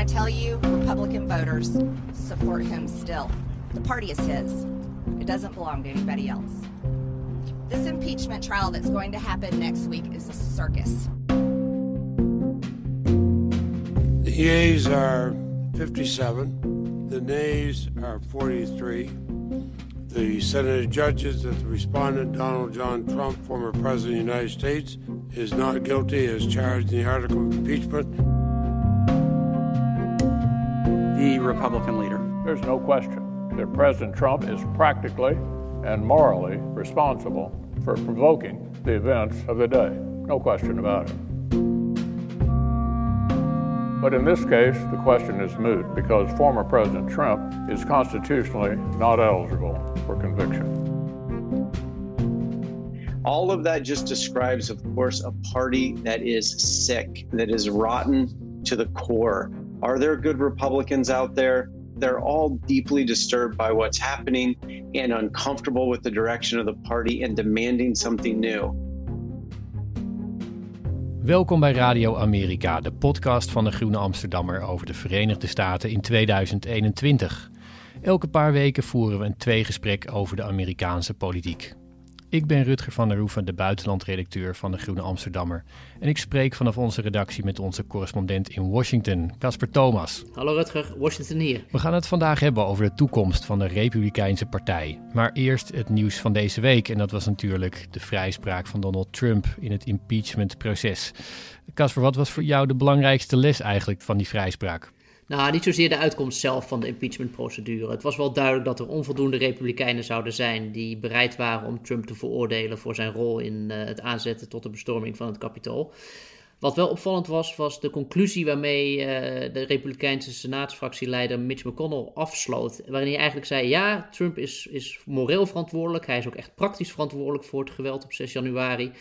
want to tell you, Republican voters support him still. The party is his, it doesn't belong to anybody else. This impeachment trial that's going to happen next week is a circus. The yeas are 57, the nays are 43. The Senate judges that the respondent, Donald John Trump, former President of the United States, is not guilty as charged in the article of impeachment. The Republican leader. There's no question that President Trump is practically and morally responsible for provoking the events of the day. No question about it. But in this case, the question is moot because former President Trump is constitutionally not eligible for conviction. All of that just describes, of course, a party that is sick, that is rotten to the core. Are there good Republicans out there? They're all deeply disturbed by what's happening and uncomfortable with the direction of the party and demanding something new. Welkom bij Radio Amerika, de podcast van de Groene Amsterdammer over de Verenigde Staten in 2021. Elke paar weken voeren we een tweegesprek over de Amerikaanse politiek. Ik ben Rutger van der Hoeven, de buitenlandredacteur van de Groene Amsterdammer. En ik spreek vanaf onze redactie met onze correspondent in Washington, Casper Thomas. Hallo Rutger, Washington hier. We gaan het vandaag hebben over de toekomst van de Republikeinse Partij. Maar eerst het nieuws van deze week. En dat was natuurlijk de vrijspraak van Donald Trump in het impeachmentproces. Casper, wat was voor jou de belangrijkste les eigenlijk van die vrijspraak? Nou, niet zozeer de uitkomst zelf van de impeachmentprocedure. Het was wel duidelijk dat er onvoldoende Republikeinen zouden zijn die bereid waren om Trump te veroordelen voor zijn rol in uh, het aanzetten tot de bestorming van het Capitool. Wat wel opvallend was, was de conclusie waarmee uh, de Republikeinse senaatsfractieleider Mitch McConnell afsloot. Waarin hij eigenlijk zei: ja, Trump is, is moreel verantwoordelijk. Hij is ook echt praktisch verantwoordelijk voor het geweld op 6 januari.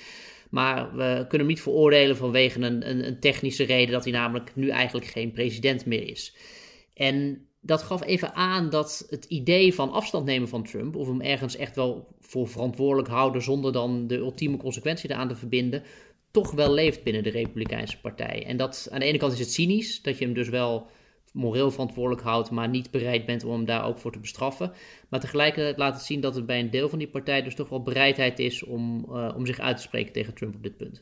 Maar we kunnen hem niet veroordelen vanwege een, een, een, technische reden dat hij namelijk nu eigenlijk geen president meer is. En dat gaf even aan dat het idee van afstand nemen van Trump, of hem ergens echt wel voor verantwoordelijk houden zonder dan de ultieme consequentie eraan te verbinden, toch wel leeft binnen de Republikeinse Partij. En dat aan de ene kant is het cynisch, dat je hem dus wel moreel verantwoordelijk houdt, maar niet bereid bent om hem daar ook voor te bestraffen. Maar tegelijkertijd laat het zien dat het bij een deel van die partij dus toch wel bereidheid is om, uh, om zich uit te spreken tegen Trump op dit punt.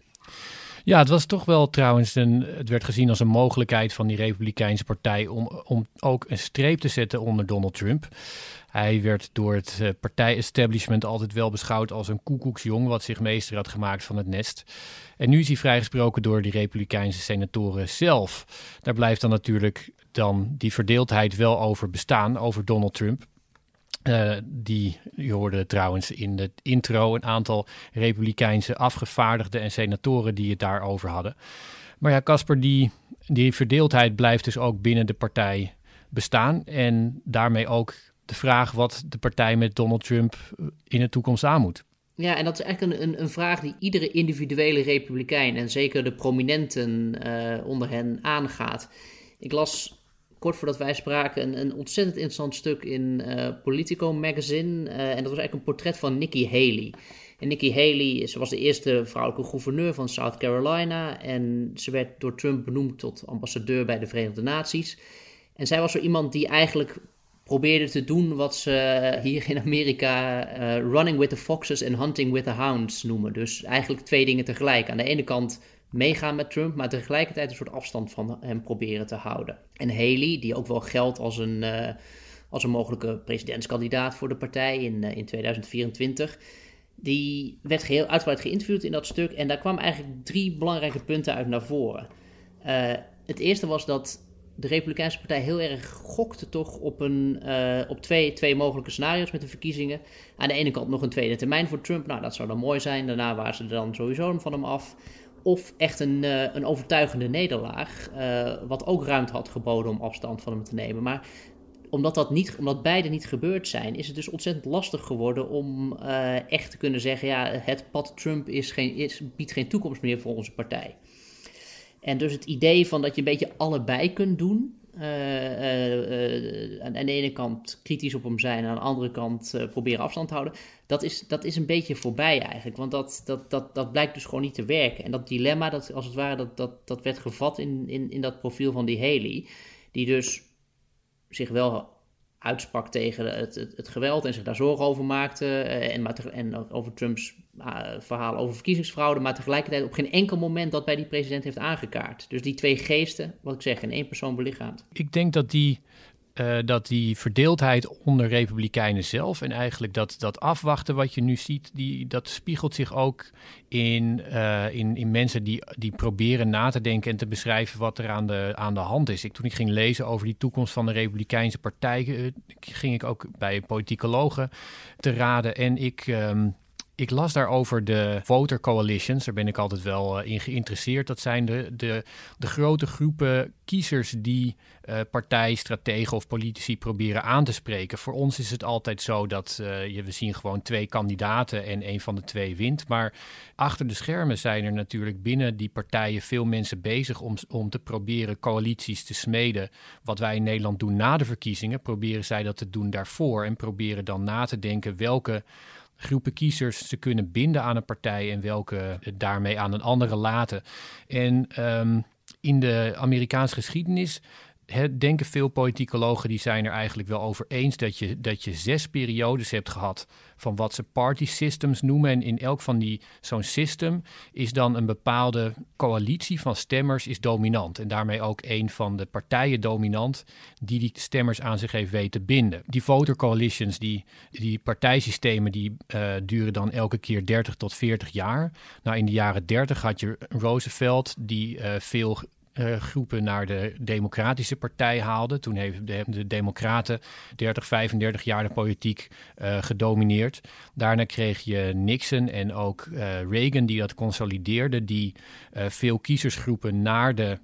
Ja, het was toch wel trouwens, een, het werd gezien als een mogelijkheid van die Republikeinse partij om, om ook een streep te zetten onder Donald Trump. Hij werd door het uh, partij-establishment altijd wel beschouwd als een koekoeksjong wat zich meester had gemaakt van het nest. En nu is hij vrijgesproken door die Republikeinse senatoren zelf. Daar blijft dan natuurlijk dan die verdeeldheid wel over bestaan, over Donald Trump. Uh, die, je hoorde trouwens in de intro een aantal Republikeinse afgevaardigden en senatoren die het daarover hadden. Maar ja, Casper, die, die verdeeldheid blijft dus ook binnen de partij bestaan. En daarmee ook de vraag wat de partij met Donald Trump in de toekomst aan moet. Ja, en dat is eigenlijk een, een, vraag die iedere individuele republikein en zeker de prominenten uh, onder hen aangaat. Ik las kort voordat wij spraken een, een ontzettend interessant stuk in uh, Politico magazine. Uh, en dat was eigenlijk een portret van Nikki Haley. En Nikki Haley, ze was de eerste vrouwelijke gouverneur van South Carolina. En ze werd door Trump benoemd tot ambassadeur bij de Verenigde Naties. En zij was zo iemand die eigenlijk probeerde te doen wat ze hier in Amerika uh, running with the foxes and hunting with the hounds noemen. Dus eigenlijk twee dingen tegelijk. Aan de ene kant meegaan met Trump, maar tegelijkertijd een soort afstand van hem proberen te houden. En Haley, die ook wel geldt als een, uh, als een mogelijke presidentskandidaat voor de partij in, uh, in 2024, die werd geheel uitgebreid geïnterviewd in dat stuk. En daar kwamen eigenlijk drie belangrijke punten uit naar voren. Uh, het eerste was dat de Republikeinse Partij heel erg gokte toch op, een, op twee, twee mogelijke scenario's met de verkiezingen. Aan de ene kant nog een tweede termijn voor Trump. Nou, dat zou dan mooi zijn. Daarna waren ze er dan sowieso van hem af. Of echt een, uh, een overtuigende nederlaag, uh, wat ook ruimte had geboden om afstand van hem te nemen. Maar omdat, dat niet, omdat beide niet gebeurd zijn, is het dus ontzettend lastig geworden om echt te kunnen zeggen: ja, het pad Trump is geen, is, biedt geen toekomst meer voor onze partij. En dus het idee van dat je een beetje allebei kunt doen. Uh, uh, uh, aan de ene kant kritisch op hem zijn, aan de andere kant proberen afstand te houden. Dat is, dat is een beetje voorbij eigenlijk. Want dat, dat, dat, dat blijkt dus gewoon niet te werken. En dat dilemma, dat, als het ware, dat, dat, dat werd gevat in, in, in dat profiel van die Haley. die dus zich wel uitsprak tegen het, het, geweld en zich daar zorgen over maakte. Uh, en, en, over Trumps uh, verhaal over verkiezingsfraude, maar tegelijkertijd op geen enkel moment dat bij die president heeft aangekaart. Dus die twee geesten, wat ik zeg, in één persoon belichaamd. Ik denk dat die uh, dat die verdeeldheid onder Republikeinen zelf en eigenlijk dat, dat afwachten wat je nu ziet, die, dat spiegelt zich ook in, uh, in, in mensen die, die proberen na te denken en te beschrijven wat er aan de, aan de hand is. Ik, toen ik ging lezen over die toekomst van de Republikeinse Partij, uh, ging ik ook bij politicologen te raden en ik. Um, ik las daarover de voter coalitions. Daar ben ik altijd wel uh, in geïnteresseerd. Dat zijn de, de, de grote groepen kiezers die uh, partijstrategen of politici proberen aan te spreken. Voor ons is het altijd zo dat uh, je, we zien gewoon twee kandidaten en een van de twee wint. Maar achter de schermen zijn er natuurlijk binnen die partijen veel mensen bezig om, om te proberen coalities te smeden. Wat wij in Nederland doen na de verkiezingen, proberen zij dat te doen daarvoor. En proberen dan na te denken welke groepen kiezers ze kunnen binden aan een partij en welke daarmee aan een andere laten. En um, in de Amerikaanse geschiedenis denken veel politicologen die zijn er eigenlijk wel over eens dat je, dat je zes periodes hebt gehad van wat ze party systems noemen. En in elk van die zo'n system is dan een bepaalde coalitie van stemmers is dominant. En daarmee ook een van de partijen dominant die die stemmers aan zich heeft weten binden. Die voter coalitions, die, die partijsystemen, die uh, duren dan elke keer 30 tot 40 jaar. Nou, in de jaren 30 had je Roosevelt, die uh, veel groepen naar de Democratische Partij haalde. Toen hebben de, de Democraten 30, 35 jaar de politiek uh, gedomineerd. Daarna kreeg je Nixon en ook uh, Reagan die dat consolideerde, die veel kiezersgroepen naar de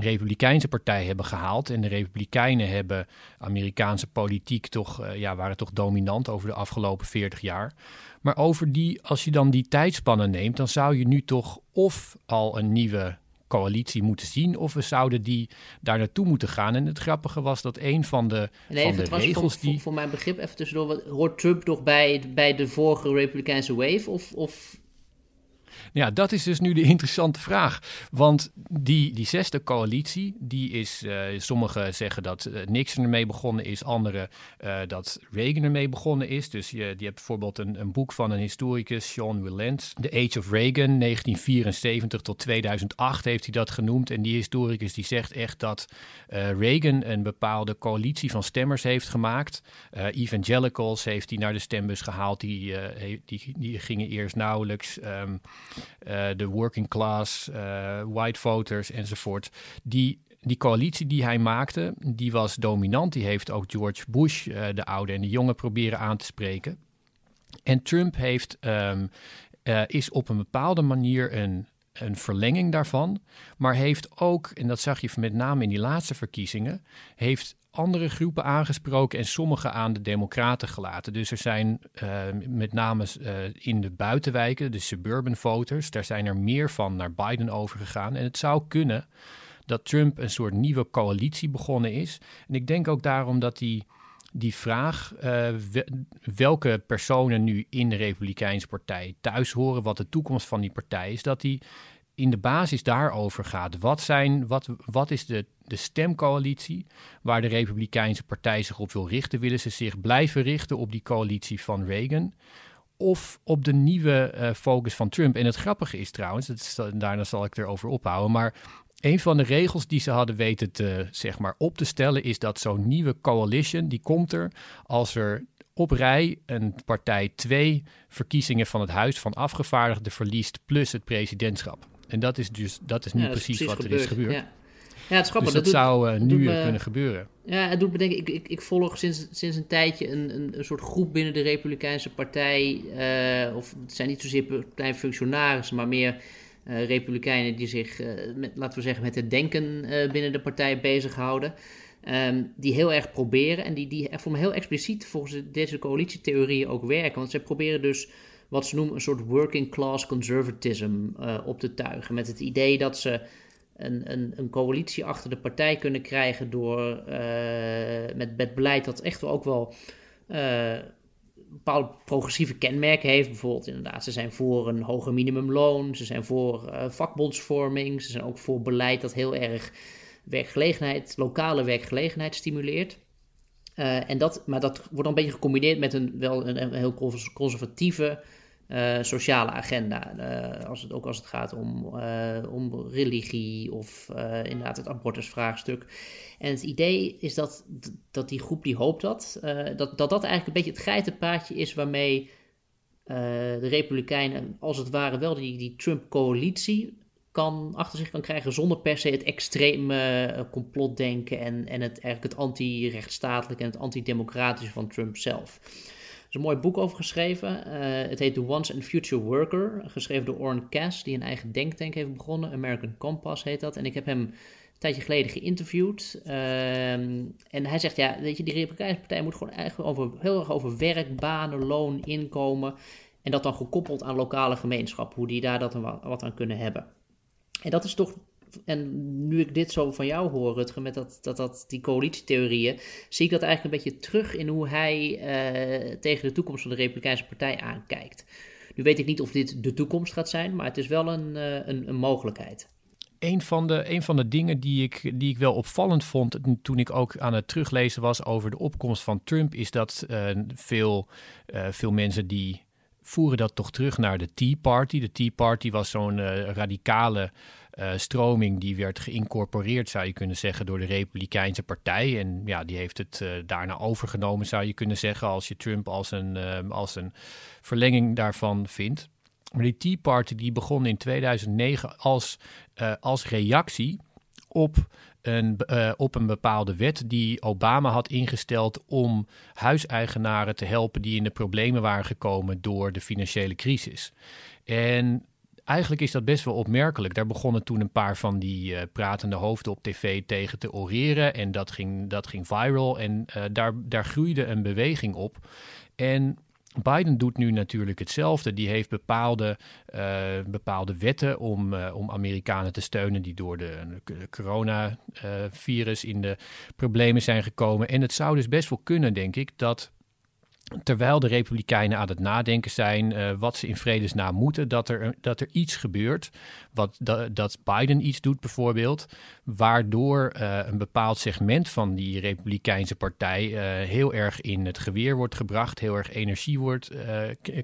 Republikeinse partij hebben gehaald. En de Republikeinen hebben Amerikaanse politiek toch, ja, waren toch dominant over de afgelopen 40 jaar. Maar over die, als je dan die tijdspannen neemt, dan zou je nu toch of al een nieuwe coalitie moeten zien of we zouden die daar naartoe moeten gaan. En het grappige was dat een van de, nee, van de regels voor, die... Voor, voor, mijn begrip, even tussendoor, hoort Trump nog bij, bij de vorige Republikeinse wave of... of ja, dat is dus nu de interessante vraag. Want die, die zesde coalitie, die is, uh, sommigen zeggen dat uh, Nixon ermee begonnen is, anderen uh, dat Reagan ermee begonnen is. Dus je, die hebt bijvoorbeeld een, een boek van een historicus, Sean Wilentz, The Age of Reagan, 1974 tot 2008 heeft hij dat genoemd. En die historicus die zegt echt dat Reagan een bepaalde coalitie van stemmers heeft gemaakt. evangelicals heeft hij naar de stembus gehaald, die, die, die gingen eerst nauwelijks... Uh, de working class, uh, white voters enzovoort. Die, die coalitie die hij maakte, die was dominant. Die heeft ook George Bush, uh, de oude en de jonge, proberen aan te spreken. En Trump heeft, um, is op een bepaalde manier een, een verlenging daarvan, maar heeft ook, en dat zag je met name in die laatste verkiezingen, heeft andere groepen aangesproken en sommige aan de Democraten gelaten. Dus er zijn uh, met name uh, in de buitenwijken, de suburban voters, daar zijn er meer van naar Biden overgegaan. En het zou kunnen dat Trump een soort nieuwe coalitie begonnen is. En ik denk ook daarom dat die, die vraag, uh, welke personen nu in de Republikeinse Partij thuis horen, wat de toekomst van die partij is, dat die in de basis daarover gaat. Wat, zijn, wat, wat is de, de stemcoalitie waar de Republikeinse Partij zich op wil richten? Willen ze zich blijven richten op die coalitie van Reagan? Of op de nieuwe uh, focus van Trump? En het grappige is trouwens, daarna zal ik erover ophouden, maar een van de regels die ze hadden weten te, zeg maar, op te stellen is dat zo'n nieuwe coalition, die komt er als er op rij een partij twee verkiezingen van het Huis van Afgevaardigden verliest plus het presidentschap. En dat is dus dat is nu precies, wat er is gebeurd. Ja. Ja, het is grappig. Dus dat, zou uh, nu kunnen gebeuren. Ja, het doet me denken, ik, ik, ik volg sinds, sinds een tijdje een, een, een soort groep binnen de Republikeinse Partij. Uh, of het zijn niet zozeer kleine functionarissen, maar meer uh, Republikeinen die zich, met, laten we zeggen, met het denken binnen de partij bezighouden. Um, die heel erg proberen en die, die voor me heel expliciet volgens deze coalitietheorieën ook werken. Want zij proberen dus wat ze noemen een soort working class conservatism uh, op te tuigen. Met het idee dat ze een, een, een coalitie achter de partij kunnen krijgen door uh, met, beleid dat echt ook wel uh, bepaalde progressieve kenmerken heeft. Bijvoorbeeld inderdaad, ze zijn voor een hoger minimumloon, ze zijn voor vakbondsvorming, ze zijn ook voor beleid dat heel erg werkgelegenheid, lokale werkgelegenheid stimuleert. En dat, maar dat wordt dan een beetje gecombineerd met een, wel een heel conservatieve uh, sociale agenda. Uh, als het, ook als het gaat om, om religie of inderdaad het abortusvraagstuk. En het idee is dat, dat die groep die hoopt dat, dat, dat dat eigenlijk een beetje het geitenpaadje is waarmee de Republikeinen als het ware wel die, die Trump-coalitie kan, achter zich kan krijgen zonder per se het extreme complotdenken en, en het, eigenlijk het anti-rechtsstatelijke en het anti-democratische van Trump zelf. Is een mooi boek over geschreven. Uh, het heet The Once and Future Worker, geschreven door Orrin Cass, die een eigen denktank heeft begonnen. American Compass heet dat. En ik heb hem een tijdje geleden geïnterviewd. Uh, en hij zegt, ja, weet je, die Republikeinse partij moet gewoon eigenlijk over, heel erg over werk, banen, loon, inkomen. En dat dan gekoppeld aan lokale gemeenschap, hoe die daar dat wat aan kunnen hebben. En dat is toch en nu ik dit zo van jou hoor, Rutger, met dat, dat, dat, die coalitietheorieën, zie ik dat eigenlijk een beetje terug in hoe hij uh, tegen de toekomst van de Republikeinse Partij aankijkt. Nu weet ik niet of dit de toekomst gaat zijn, maar het is wel een, uh, een, een, mogelijkheid. Een van, de, een van de dingen die ik, die ik wel opvallend vond toen ik ook aan het teruglezen was over de opkomst van Trump, is dat uh, veel, veel mensen die voeren dat toch terug naar de Tea Party. De Tea Party was zo'n radicale uh, stroming die werd geïncorporeerd, zou je kunnen zeggen, door de Republikeinse Partij. En ja, die heeft het uh, daarna overgenomen, zou je kunnen zeggen, als je Trump als een, als een verlenging daarvan vindt. Maar die Tea Party die begon in 2009 als, als reactie op een, op een bepaalde wet die Obama had ingesteld om huiseigenaren te helpen die in de problemen waren gekomen door de financiële crisis. En eigenlijk is dat best wel opmerkelijk. Daar begonnen toen een paar van die uh, pratende hoofden op tv tegen te oreren. En dat ging, dat ging viral. En uh, daar, daar groeide een beweging op. En Biden doet nu natuurlijk hetzelfde. Die heeft bepaalde, uh, bepaalde wetten om, om Amerikanen te steunen die door de, de coronavirus in de problemen zijn gekomen. En het zou dus best wel kunnen, denk ik, dat terwijl de Republikeinen aan het nadenken zijn uh, wat ze in vredesnaam moeten, dat er, dat er iets gebeurt, wat, dat, Biden iets doet bijvoorbeeld, waardoor uh, een bepaald segment van die Republikeinse partij uh, heel erg in het geweer wordt gebracht, heel erg energie wordt,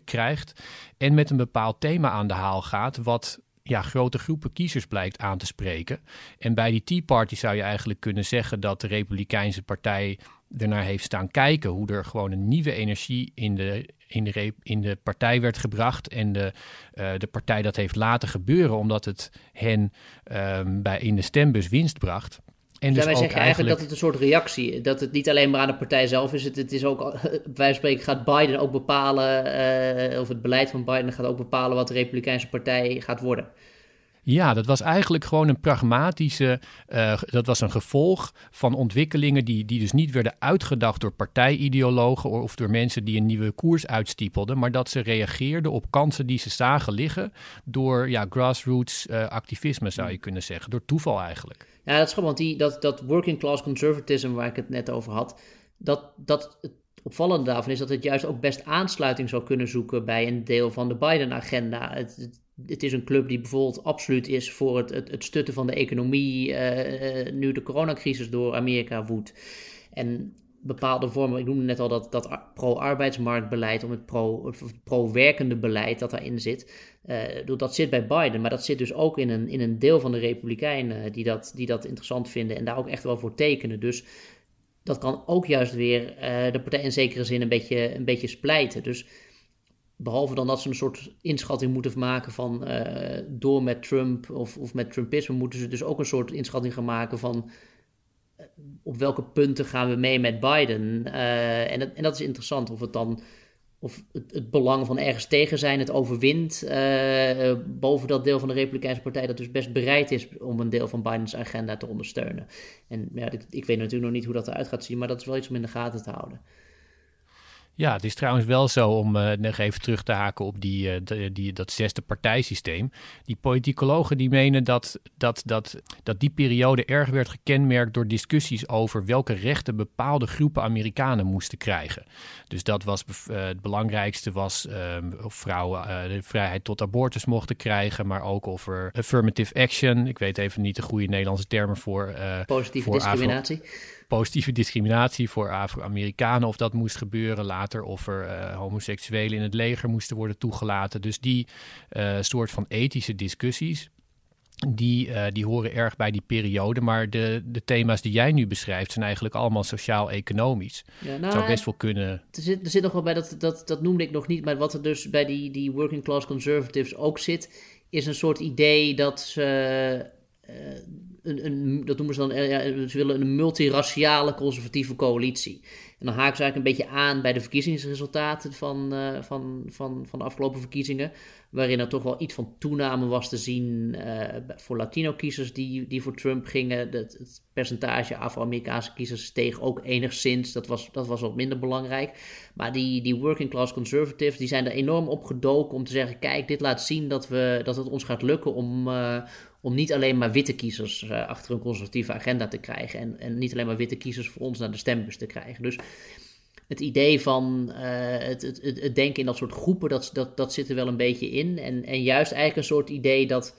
krijgt en met een bepaald thema aan de haal gaat, wat ja, grote groepen kiezers blijkt aan te spreken. En bij die Tea Party zou je eigenlijk kunnen zeggen dat de Republikeinse partij ernaar heeft staan kijken hoe er gewoon een nieuwe energie in de, in de, in de partij werd gebracht. En de, uh, de partij dat heeft laten gebeuren omdat het hen um, bij in de stembus winst bracht. En dus wij zeggen eigenlijk dat het een soort reactie dat het niet alleen maar aan de partij zelf is. Het, het is ook, van spreken gaat Biden ook bepalen, uh, of het beleid van Biden gaat ook bepalen wat de Republikeinse partij gaat worden. Ja, dat was eigenlijk gewoon een pragmatische. Uh, dat was een gevolg van ontwikkelingen die, die dus niet werden uitgedacht door partijideologen of door mensen die een nieuwe koers uitstiepelden, maar dat ze reageerden op kansen die ze zagen liggen door ja, grassroots uh, activisme, zou je kunnen zeggen, door toeval eigenlijk. Ja, dat is gewoon, want die, dat, dat working class conservatism waar ik het net over had, dat, dat het opvallende daarvan is dat het juist ook best aansluiting zou kunnen zoeken bij een deel van de Biden-agenda. Het is een club die bijvoorbeeld absoluut is voor het, het, het stutten van de economie uh, nu de coronacrisis door Amerika woedt. En bepaalde vormen, ik noemde net al dat, dat pro-arbeidsmarktbeleid, om het pro-werkende pro beleid dat daarin zit. Uh, dat zit bij Biden, maar dat zit dus ook in een, in een deel van de Republikeinen die dat, die dat interessant vinden en daar ook echt wel voor tekenen. Dus dat kan ook juist weer de partij in zekere zin een beetje, een beetje splijten. Dus Behalve dan dat ze een soort inschatting moeten maken van uh, door met Trump of, of met Trumpisme, moeten ze dus ook een soort inschatting gaan maken van uh, op welke punten gaan we mee met Biden. Uh, en, dat, en dat is interessant of het dan of het, het belang van ergens tegen zijn het overwint boven dat deel van de Republikeinse Partij dat dus best bereid is om een deel van Bidens agenda te ondersteunen. En ja, ik, ik weet natuurlijk nog niet hoe dat eruit gaat zien, maar dat is wel iets om in de gaten te houden. Ja, het is trouwens wel zo om uh, nog even terug te haken op die, uh, die, dat zesde partijsysteem. Die politicologen die menen dat, dat, dat, dat die periode erg werd gekenmerkt door discussies over welke rechten bepaalde groepen Amerikanen moesten krijgen. Dus dat was uh, het belangrijkste was ehm, of vrouwen de vrijheid tot abortus mochten krijgen, maar ook over affirmative action. Ik weet even niet de goede Nederlandse termen voor. Positieve discriminatie positieve discriminatie voor Afro-Amerikanen, of dat moest gebeuren later, of er uh, homoseksuelen in het leger moesten worden toegelaten. Dus die uh, soort van ethische discussies, die, uh, die horen erg bij die periode. Maar de, de thema's die jij nu beschrijft zijn eigenlijk allemaal sociaal-economisch. Ja, nou, zou best wel kunnen. Er zit, er zit nog wel bij, dat, dat, dat noemde ik nog niet, maar wat er dus bij die, die working class conservatives ook zit, is een soort idee dat ze een, een, dat noemen ze dan, ja, ze willen een multiraciale conservatieve coalitie. En dan haken ze eigenlijk een beetje aan bij de verkiezingsresultaten van, uh, van, van, van de afgelopen verkiezingen. Waarin er toch wel iets van toename was te zien voor Latino-kiezers die, die voor Trump gingen. Het, het percentage Afro-Amerikaanse kiezers steeg ook enigszins. Dat was, dat was wat minder belangrijk. Maar die, die working class conservatives die zijn er enorm op gedoken om te zeggen: kijk, dit laat zien dat, we, dat het ons gaat lukken om, om niet alleen maar witte kiezers uh, achter een conservatieve agenda te krijgen. En, en niet alleen maar witte kiezers voor ons naar de stembus te krijgen. Dus het idee van uh, het, het, het, denken in dat soort groepen, dat, dat, dat zit er wel een beetje in. En, en juist eigenlijk een soort idee dat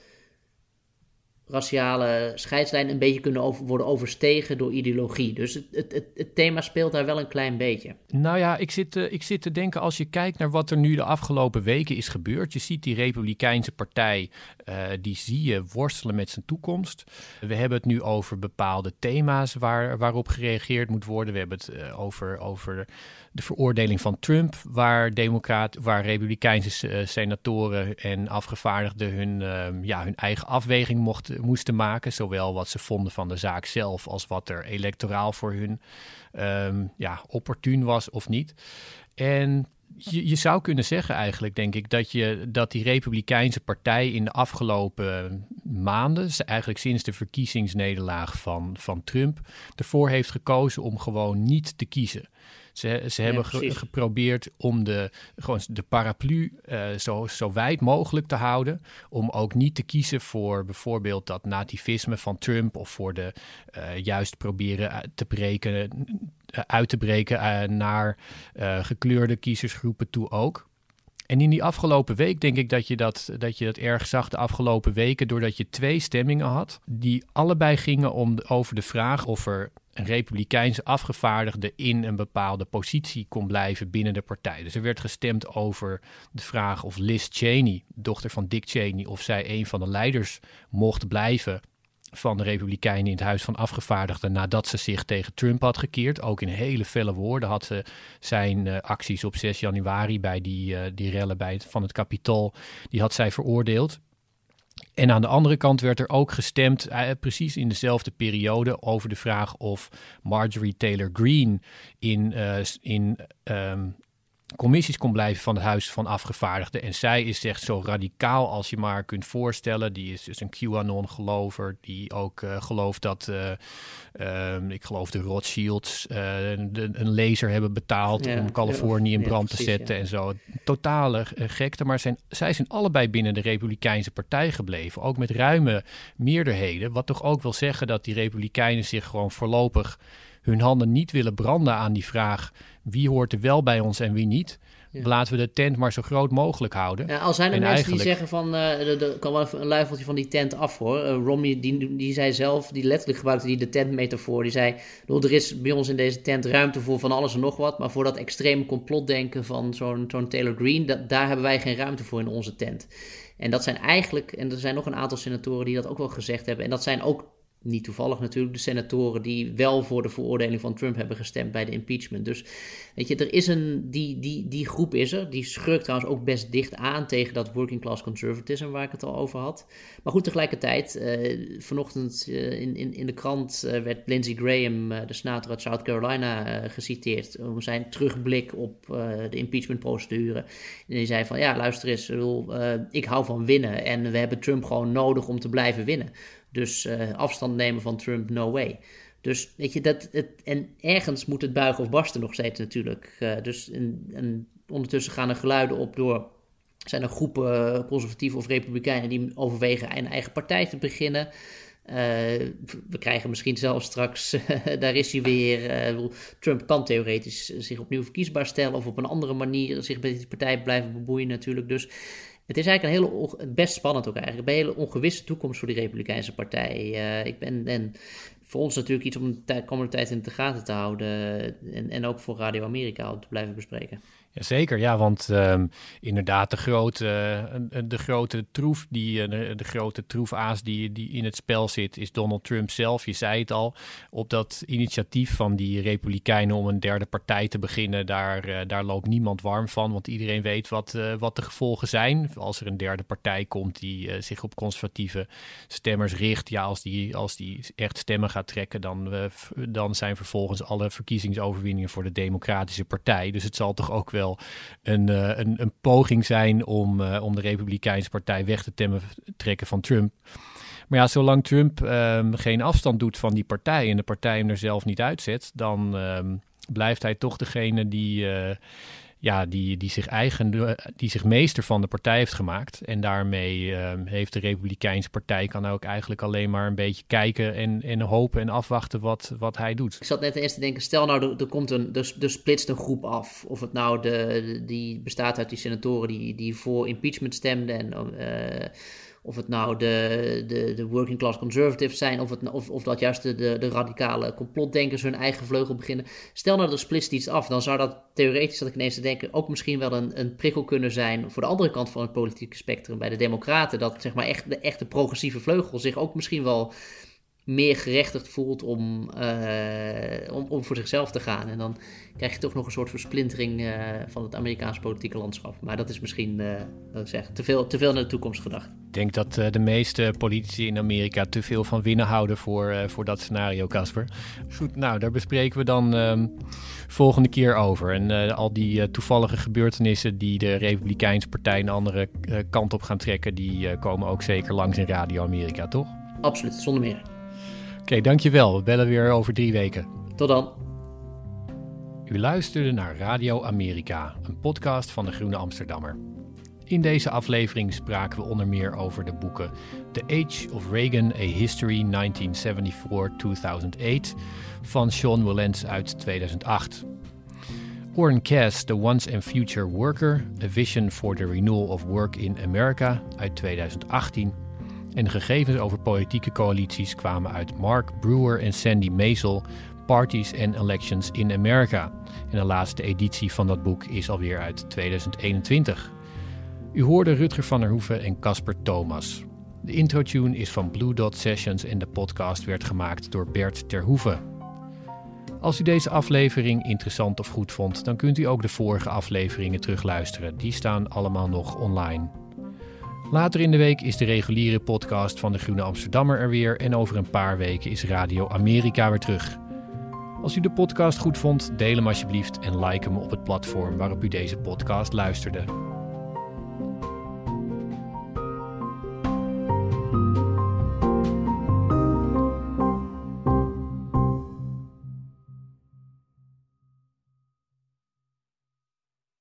raciale scheidslijnen een beetje kunnen worden overstegen door ideologie. Dus het, het, het, thema speelt daar wel een klein beetje. Nou ja, ik zit, uh, ik zit te denken als je kijkt naar wat er nu de afgelopen weken is gebeurd. Je ziet die Republikeinse partij, uh, die zie je worstelen met zijn toekomst. We hebben het nu over bepaalde thema's waar, waarop gereageerd moet worden. We hebben het uh, over, over de veroordeling van Trump, waar, democraat, waar Republikeinse senatoren en afgevaardigden hun, ja, hun eigen afweging mochten moesten maken. Zowel wat ze vonden van de zaak zelf als wat er electoraal voor hun um, ja, opportun was of niet. En je, je, zou kunnen zeggen eigenlijk, denk ik, dat, je, dat die Republikeinse partij in de afgelopen maanden, eigenlijk sinds de verkiezingsnederlaag van, van Trump, ervoor heeft gekozen om gewoon niet te kiezen. Ze, ze hebben geprobeerd om de, gewoon de paraplu uh, zo, zo wijd mogelijk te houden. Om ook niet te kiezen voor bijvoorbeeld dat nativisme van Trump. Of voor de uh, juist proberen te breken, uit te breken naar gekleurde kiezersgroepen toe ook. En in die afgelopen week denk ik dat je dat, dat je dat erg zag de afgelopen weken, doordat je twee stemmingen had, die allebei gingen om, over de vraag of er een republikeinse afgevaardigde in een bepaalde positie kon blijven binnen de partij. Dus er werd gestemd over de vraag of Liz Cheney, dochter van Dick Cheney, of zij een van de leiders mocht blijven van de Republikeinen in het Huis van Afgevaardigden nadat ze zich tegen Trump had gekeerd. Ook in hele felle woorden had ze zijn uh, acties op 6 januari bij die, uh, die rellen bij het, van het Capitool, die had zij veroordeeld. En aan de andere kant werd er ook gestemd, uh, precies in dezelfde periode, over de vraag of Marjorie Taylor Greene in, in um, commissies kon blijven van het Huis van Afgevaardigden. En zij is echt zo radicaal als je maar kunt voorstellen. Die is dus een QAnon-gelover, die ook uh, gelooft dat, uh, um, ik geloof de Rothschilds, uh, de, een laser hebben betaald ja, om Californië in brand ja, precies, te zetten en zo. Totale gekte, maar zijn, zij zijn allebei binnen de Republikeinse Partij gebleven. Ook met ruime meerderheden, wat toch ook wil zeggen dat die Republikeinen zich gewoon voorlopig hun handen niet willen branden aan die vraag wie hoort er wel bij ons en wie niet. Laten we de tent maar zo groot mogelijk houden. Ja, al zijn er en mensen eigenlijk... die zeggen van, uh, er kan wel even een luifeltje van die tent af hoor. Uh, Romney, die, die zei zelf, die letterlijk gebruikte die de tentmetafoor. Die zei, er is bij ons in deze tent ruimte voor van alles en nog wat. Maar voor dat extreme complotdenken van zo'n zo'n Taylor Green, dat, daar hebben wij geen ruimte voor in onze tent. En dat zijn eigenlijk, en er zijn nog een aantal senatoren die dat ook wel gezegd hebben. En dat zijn ook niet toevallig natuurlijk de senatoren die wel voor de veroordeling van Trump hebben gestemd bij de impeachment. Dus weet je, er is een, die, die, die groep is er. Die schurkt trouwens ook best dicht aan tegen dat working class conservatism waar ik het al over had. Maar goed, tegelijkertijd, uh, vanochtend uh, in, in, in de krant uh, werd Lindsey Graham, de senator uit South Carolina, geciteerd om zijn terugblik op de impeachmentprocedure. En die zei van, ja luister eens, ik hou van winnen en we hebben Trump gewoon nodig om te blijven winnen. Dus uh, afstand nemen van Trump, no way. Dus weet je, dat, het, en ergens moet het buigen of barsten nog steeds natuurlijk. dus en, ondertussen gaan er geluiden op door. Zijn er groepen conservatieven of republikeinen die overwegen een eigen partij te beginnen? we krijgen misschien zelfs straks, daar is hij weer. Trump kan theoretisch zich opnieuw verkiesbaar stellen of op een andere manier zich met die partij blijven bemoeien natuurlijk. Dus het is eigenlijk een hele, best spannend ook eigenlijk. Een hele ongewisse toekomst voor die Republikeinse partij. Uh, ik ben, en voor ons natuurlijk iets om de komende tijd in de gaten te houden. En, en ook voor Radio Amerika om te blijven bespreken. Jazeker, ja, want um, inderdaad de grote, uh, de grote troef, die, uh, de, grote troefaas die, die in het spel zit, is Donald Trump zelf. Je zei het al, op dat initiatief van die Republikeinen om een derde partij te beginnen, daar, uh, daar loopt niemand warm van, want iedereen weet wat, wat de gevolgen zijn. Als er een derde partij komt die zich op conservatieve stemmers richt, ja, als die, als die echt stemmen gaat trekken, dan, dan zijn vervolgens alle verkiezingsoverwinningen voor de Democratische Partij. Dus het zal toch ook wel een, uh, een, een, poging zijn om, uh, om de Republikeinse Partij weg te temmen, trekken van Trump. Maar ja, zolang Trump um, geen afstand doet van die partij en de partij hem er zelf niet uitzet, dan um, blijft hij toch degene die, uh, ja, die, die, zich eigen, die zich meester van de partij heeft gemaakt. En daarmee uh, heeft de Republikeinse Partij kan ook eigenlijk alleen maar een beetje kijken en, en hopen en afwachten wat, wat hij doet. Ik zat net eerst te denken, stel nou, er, komt een, er, er splitst een groep af. Of het nou de, die bestaat uit die senatoren die, die voor impeachment stemden en... Uh, of het nou de, de, de working class conservatives zijn, of, het, of, of dat juist de, de, radicale complotdenkers hun eigen vleugel beginnen. Stel nou, er splitst iets af, dan zou dat theoretisch, dat ik ineens te denken, ook misschien wel een, een prikkel kunnen zijn voor de andere kant van het politieke spectrum, bij de Democraten. Dat zeg maar echt de echte progressieve vleugel zich ook misschien wel meer gerechtigd voelt om, uh, om, om voor zichzelf te gaan. En dan krijg je toch nog een soort versplintering uh, van het Amerikaanse politieke landschap. Maar dat is misschien, uh, dat ik zeg, te veel, te veel naar de toekomst gedacht. Ik denk dat de meeste politici in Amerika te veel van winnen houden voor, voor dat scenario, Casper. Goed, nou, daar bespreken we dan um, volgende keer over. En al die toevallige gebeurtenissen die de Republikeinse Partij een andere kant op gaan trekken, die komen ook zeker langs in Radio Amerika, toch? Absoluut, zonder meer. Oké, okay, dankjewel. We bellen weer over drie weken. Tot dan. U luisterde naar Radio Amerika, een podcast van de Groene Amsterdammer. In deze aflevering spraken we onder meer over de boeken The Age of Reagan, A History 1974-2008 van Sean Willens uit 2008. Warren Cass, The Once and Future Worker, A Vision for the Renewal of Work in America uit 2018 en de gegevens over politieke coalities kwamen uit Mark Brewer en Sandy Maisel, Parties and Elections in America. En de laatste editie van dat boek is alweer uit 2021. U hoorde Rutger van der Hoeven en Casper Thomas. De intro-tune is van Blue Dot Sessions en de podcast werd gemaakt door Bert Terhoeven. Als u deze aflevering interessant of goed vond, dan kunt u ook de vorige afleveringen terugluisteren. Die staan allemaal nog online. Later in de week is de reguliere podcast van de Groene Amsterdammer er weer en over een paar weken is Radio Amerika weer terug. Als u de podcast goed vond, deel hem alsjeblieft en like hem op het platform waarop u deze podcast luisterde.